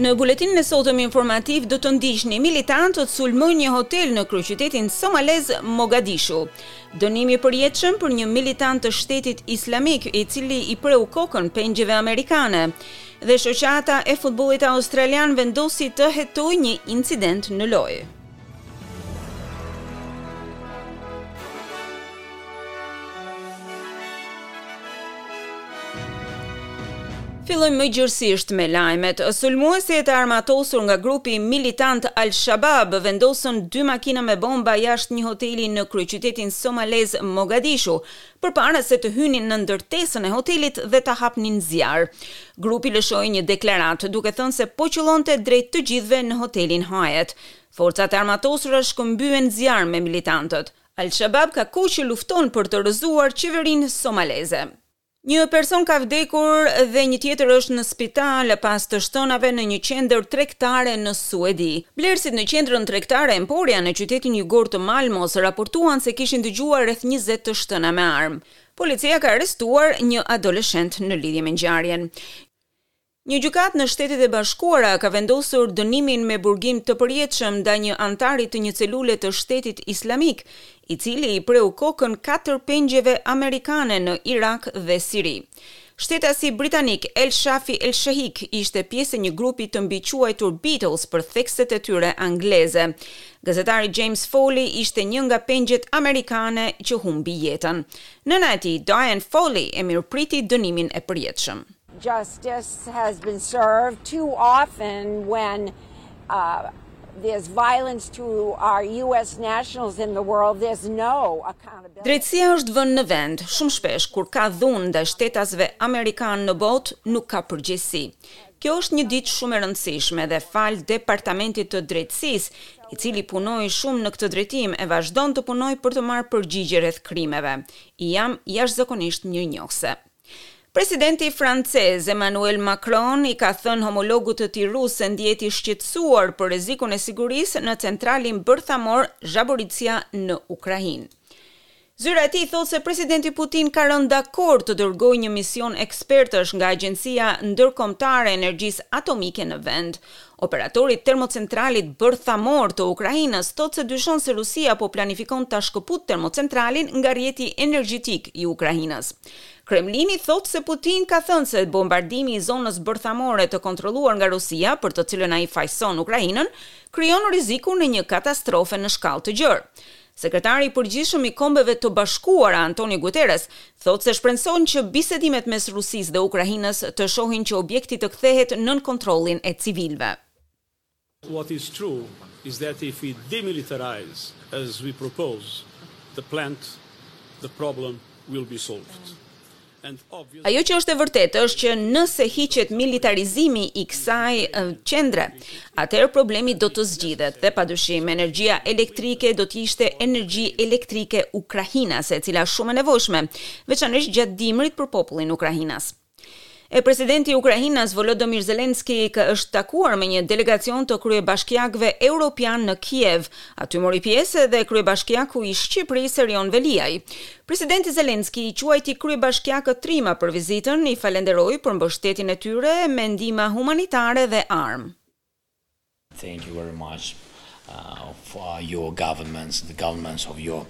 Në buletinin e sotëm informativ do të ndiqni militantët sulmojnë një hotel në kryeqytetin somalez Mogadishu. Dënimi i përjetshëm për një militant të shtetit islamik i cili i preu kokën pengjeve amerikane. Dhe shoqata e futbollit australian vendosi të hetojë një incident në lojë. Fillojmë më gjerësisht me lajmet. Sulmues të armatosur nga grupi militant Al-Shabaab vendosën dy makina me bomba jashtë një hoteli në kryeqytetin somalez Mogadishu, përpara se të hynin në ndërtesën e hotelit dhe të hapnin zjarr. Grupi lëshoi një deklaratë, duke thënë se po qëllonte drejt të gjithëve në hotelin Hayat. Forcat e armatosura shkëmbyen zjarr me militantët. Al-Shabab ka kohë që lufton për të rrëzuar qeverinë somaleze. Një person ka vdekur dhe një tjetër është në spital pas të shtënave në një qendër tregtare në Suedi. Blerësit në qendrën tregtare Emporia në qytetin jugor të Malmos raportuan se kishin dëgjuar rreth njëzet të shtëna me armë. Policia ka arrestuar një adoleshent në lidhje me ngjarjen. Një gjykatë në Shtetet e Bashkuara ka vendosur dënimin me burgim të përjetshëm ndaj një anëtari të një celule të Shtetit Islamik, i cili i preu kokën katër pengjeve amerikane në Irak dhe Siri. Shtetasi britanik El Shafee Elsheikh ishte pjesë e një grupi të mbiquajtur Beatles për thekset e tyre angleze. Gazetari James Foley ishte një nga pengjet amerikane që humbi jetën. Nëna e tij, Diane Foley, e mirëpriti dënimin e përjetshëm. Justice has been served too often when Drejtësia është vënë në vend, shumë shpesh kur ka dhunë ndaj shtetasve amerikanë në botë, nuk ka përgjegjësi. Kjo është një ditë shumë e rëndësishme dhe falë Departamentit të Drejtësisë, i cili punoi shumë në këtë drejtim e vazhdon të punojë për të marrë përgjigje rreth krimeve, i jam jashtëzakonisht mirënjohëse. Presidenti francez, Emmanuel Macron, i ka thënë homologut të tij rus se ndihet i shqetësuar për rrezikun e sigurisë në centralin bërthamor Zaporizhzhia në Ukrainë. Zyra e tij thotë se Presidenti Putin ka rënë dakord të dërgojë një mision ekspertësh nga Agjencia Ndërkombëtare e Energjisë Atomike në vend. Operatori i termocentralit bërthamor të Ukrainës thotë se dyshon se Rusia po planifikon ta shkëputë termocentralin nga rrjeti energjetik i Ukrainës. Kremlini thotë se Putin ka thënë se bombardimi i zonës bërthamore të kontrolluar nga Rusia, për të cilën ai fajëson Ukrainën, krijon rrezikun e një katastrofe në shkallë të gjerë. Sekretari i Përgjithshëm i Kombeve të Bashkuara, Antonio Guterres, thotë se shpreson që bisedimet mes Rusisë dhe Ukrainës të shohin që objekti të kthehet nën kontrollin e civilëve. What is true is that if we demilitarize as we propose the plant the problem will be solved. Ajo që është e vërtetë është që nëse hiqet militarizimi i kësaj qendre, atëherë problemi do të zgjidhet dhe padyshim energjia elektrike do të ishte energji elektrike ukrainase, e cila është shumë e nevojshme, veçanërisht gjatë dimrit për popullin ukrainas. E presidenti ukrainas Volodymyr Zelensky ka është takuar me një delegacion të kryebashkiakëve europian në Kiev. Aty mori pjesë dhe kryebashkiaku i Shqipërisë Erion Veliaj. Presidenti Zelensky i quajti kryebashkiakët trima për vizitën, i falenderoi për mbështetjen e tyre me ndihma humanitare dhe armë. Thank you very much for your governments, the governments of your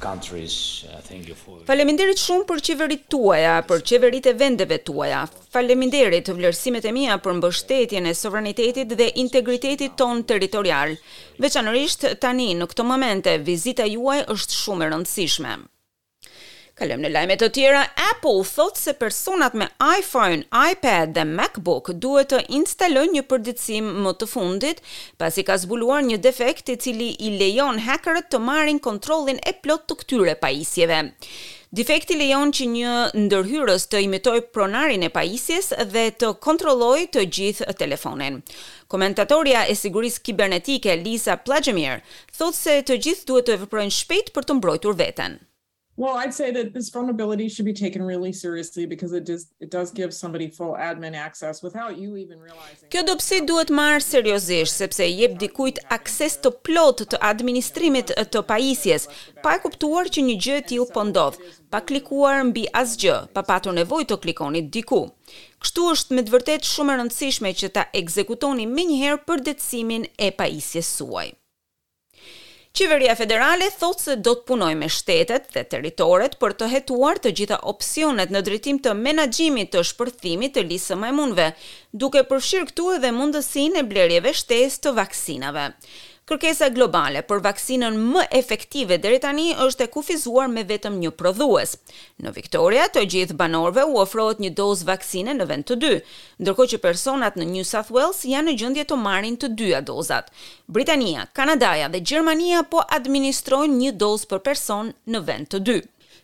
countries, thank you for. Faleminderit shumë për qeveritë tuaja, për qeveritë e vendeve tuaja. Faleminderit, vlerësimet e mia për mbështetjen e sovranitetit dhe integritetit tonë territorial. Veçanërisht tani, në këto momente, vizita juaj është shumë e rëndësishme. Kalojmë në lajme të tjera. Apple thotë se personat me iPhone, iPad dhe MacBook duhet të instalojnë një përditësim më të fundit, pasi ka zbuluar një defekt i cili i lejon hackerët të marrin kontrollin e plotë të këtyre pajisjeve. Defekti lejon që një ndërhyrës të imitojë pronarin e pajisjes dhe të kontrollojë të gjithë telefonin. Komentatorja e sigurisë kibernetike Lisa Plaggemier Thotë se të gjithë duhet të veprojnë shpejt për të mbrojtur veten. Well, I'd say that this vulnerability should be taken really seriously because it does it does give somebody full admin access without you even realizing. Kjo dobësi duhet marrë seriozisht sepse i jep dikujt akses të plotë të administrimit të pajisjes, pa e kuptuar që një gjë e tillë po ndodh, pa klikuar mbi asgjë, pa patur nevojë të klikoni diku. Kështu është me të vërtetë shumë e rëndësishme që ta ekzekutoni menjëherë përditësimin e pajisjes suaj. Qeveria federale thotë se do të punojë me shtetet dhe territoret për të hetuar të gjitha opsionet në drejtim të menaxhimit të shpërthimit të lisë së majmunëve, duke përfshirë këtu edhe mundësinë e blerjeve shtesë të vaksinave. Kërkesa globale për vaksinën më efektive deri tani është e kufizuar me vetëm një prodhues. Në Victoria, të gjithë banorëve u ofrohet një dozë vaksine në vend të dy, ndërkohë që personat në New South Wales janë në gjendje të marrin të dyja dozat. Britania, Kanadaja dhe Gjermania po administrojnë një dozë për person në vend të dy.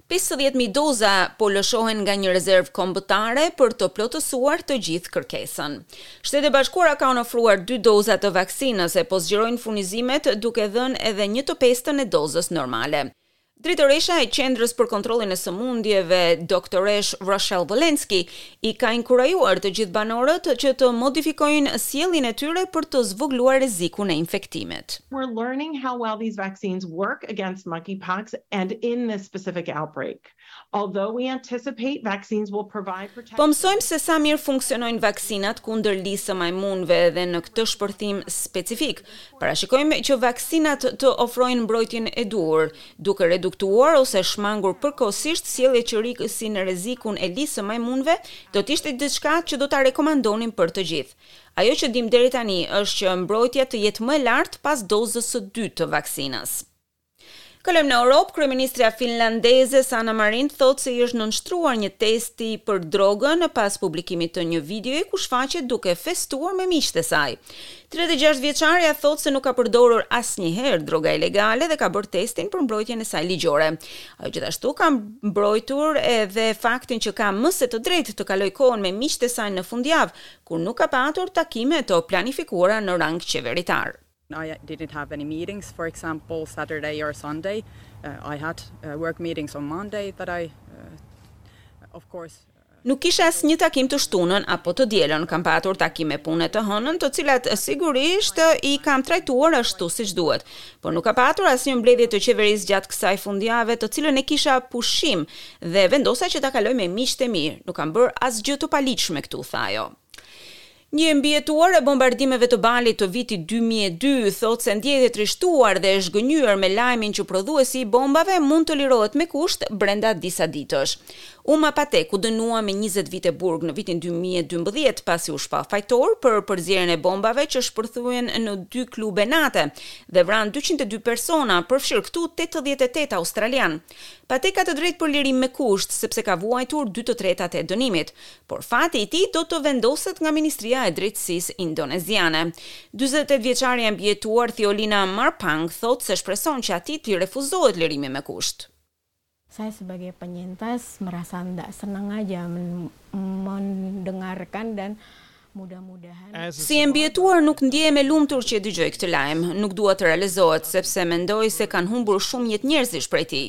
Pesëdhjetë mijë doza po lëshohen nga një rezervë kombëtare për të plotësuar të gjithë kërkesën. Shtetet e Bashkuara kanë ofruar dy doza të vaksinës e po zgjerojnë furnizimet duke dhënë edhe një të pestën e dozës normale. Drejtoresha e Qendrës për Kontrollin e Sëmundjeve, Doktoreshë Rochelle Walensky, i ka inkurajuar të gjithë banorët që të modifikojnë sjelljen e tyre për të zvogëluar rrezikun e infektimit. We're learning how well these vaccines work against monkeypox and in this specific outbreak. Although we anticipate vaccines will provide protection, Po mësojmë se sa mirë funksionojnë vaksinat kundër lisë së majmunëve dhe në këtë shpërthim specifik, parashikojmë që vaksinat të ofrojnë mbrojtjen e duhur, duke reduktuar ose shmangur përkohësisht sjelljet që rrisin rrezikun e lisë së majmunëve, do të ishte diçka që do ta rekomandonim për të gjithë. Ajo që dimë deri tani është që mbrojtja të jetë më e lartë pas dozës së dytë të vaksinës. Kalojmë në Europë, kryeministrja finlandeze Sanna Marin thotë se i është nënshtruar një testi për drogën pas publikimit të një videoje ku shfaqet duke festuar me miqtë e saj. Tridhjetë e gjashtë vjeçarja thotë se nuk ka përdorur asnjëherë droga ilegale dhe ka bërë testin për mbrojtjen e saj ligjore. Ajo gjithashtu ka mbrojtur edhe faktin që ka më se të drejtë të kalojë kohën me miqtë e saj në fundjavë, kur nuk ka patur takime të planifikuara në rang qeveritar. I didn't have any meetings, for example, Saturday or Sunday. I had work meetings on Monday that I, of course. Nuk kisha asnjë takim të shtunën apo të dielën, kam patur takime pune të hënën, të cilat sigurisht i kam trajtuar ashtu siç duhet. Por nuk ka patur asnjë mbledhje të qeverisë gjatë kësaj fundjave, të cilën e kisha pushim dhe vendosa që ta kaloj me miqtë e mi. Nuk kam bërë asgjë të paligjshme këtu, tha ajo. Një e mbijetuar e bombardimeve të Balit të vitit dy mijë e dy thotë se ndjehet e trishtuar dhe e zhgënjyer me lajmin që prodhuesi i bombave mund të lirohet me kusht brenda disa ditësh. Umar Patek u dënua me njëzet vite burg në vitin dy mijë e dymbëdhjetë pasi u shpall fajtor për përzierjen e bombave që shpërthyen në dy klube nate dhe vranë dyqind e dy persona, përfshirë këtu tetëdhjetë e tetë australianë. Patek ka të drejtë për lirim me kusht, sepse ka vuajtur dy të tretat e dënimit. por fati i tij do të vendoset nga Ministria e Drejtësisë indoneziane. Dyzet e tetë vjeçarja e mbijetuar Thiolina Marpaung thotë se shpreson që atij t'i refuzohet lirimi me kusht. Saya sebagai penyintas merasa ndak senang aja mendengarkan dan mudah mudahan. Si e mbijetuar nuk ndjehem e lumtur që e dëgjoj këtë lajm. Nuk dua të realizohet, sepse mendoj se kanë humbur shumë jetë njerëzish prej tij.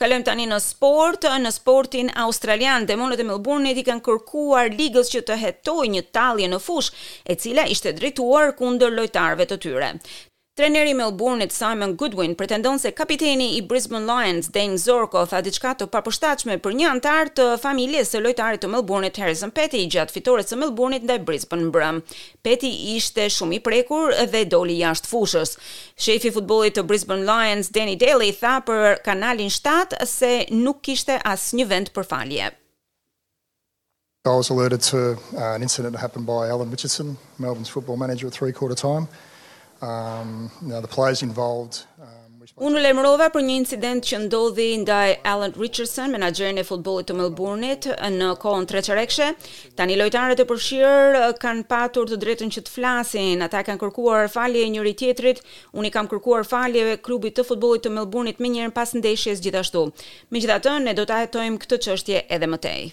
Kalojmë tani në sport, në sportin australian, demonët e Melbourne-it i kanë kërkuar ligës që të hetojë një tallje në fushë, e cila ishte drejtuar kundër lojtarëve të tyre. Treneri i Melbourne-it, Simon Goodwin, pretendon se kapiteni i Brisbane Lions, Dayne Zorko, tha diçka të papërshtatshme për një anëtar të familjes së lojtarit të Melbourne-it, Harrison Petty, gjatë fitores së Melbourne-it ndaj Brisbane mbrëmë. Petty ishte shumë i prekur dhe doli jashtë fushës. Shefi i futbollit të Brisbane Lions, Danny Daly, tha për Kanalin shtatë se nuk kishte asnjë vend për falje. I was alerted to an incident that happened by Alan Richardson, Melbourne's football manager at three-quarter time. Unë u lajmërova për një incident që ndodhi ndaj Alan Richardson, menaxherin e futbollit të Melbourne-it në kohën treçerekëshe. Tani lojtarët e përfshirë kanë patur të drejtën që të flasin. Ata i kanë kërkuar falje njëri-tjetrit. Unë i kam kërkuar falje klubit të futbollit të Melbourne-it menjëherë pas ndeshjes gjithashtu. Megjithatë, ne do ta hetojmë këtë çështje edhe më tej.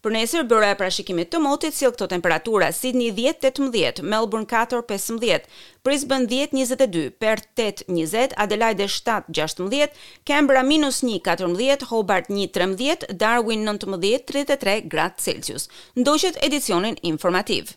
Për nesër, byroja e parashikimit të motit sjell këto temperatura, Sidni dhjetë, tetëmbëdhjetë, Melburn katër, pesëmbëdhjetë, Brisbën dhjetë, njëzet e dy, Perth tetë, njëzet, Adelajde shtatë, gjashtëmbëdhjetë, Kenbra minus një, katërmbëdhjetë, Hobart një, trembëdhjetë, Darwin nëntëmbëdhjetë, tridhjetë e tre, gradë Celsius. Ndoqët edicionin informativ.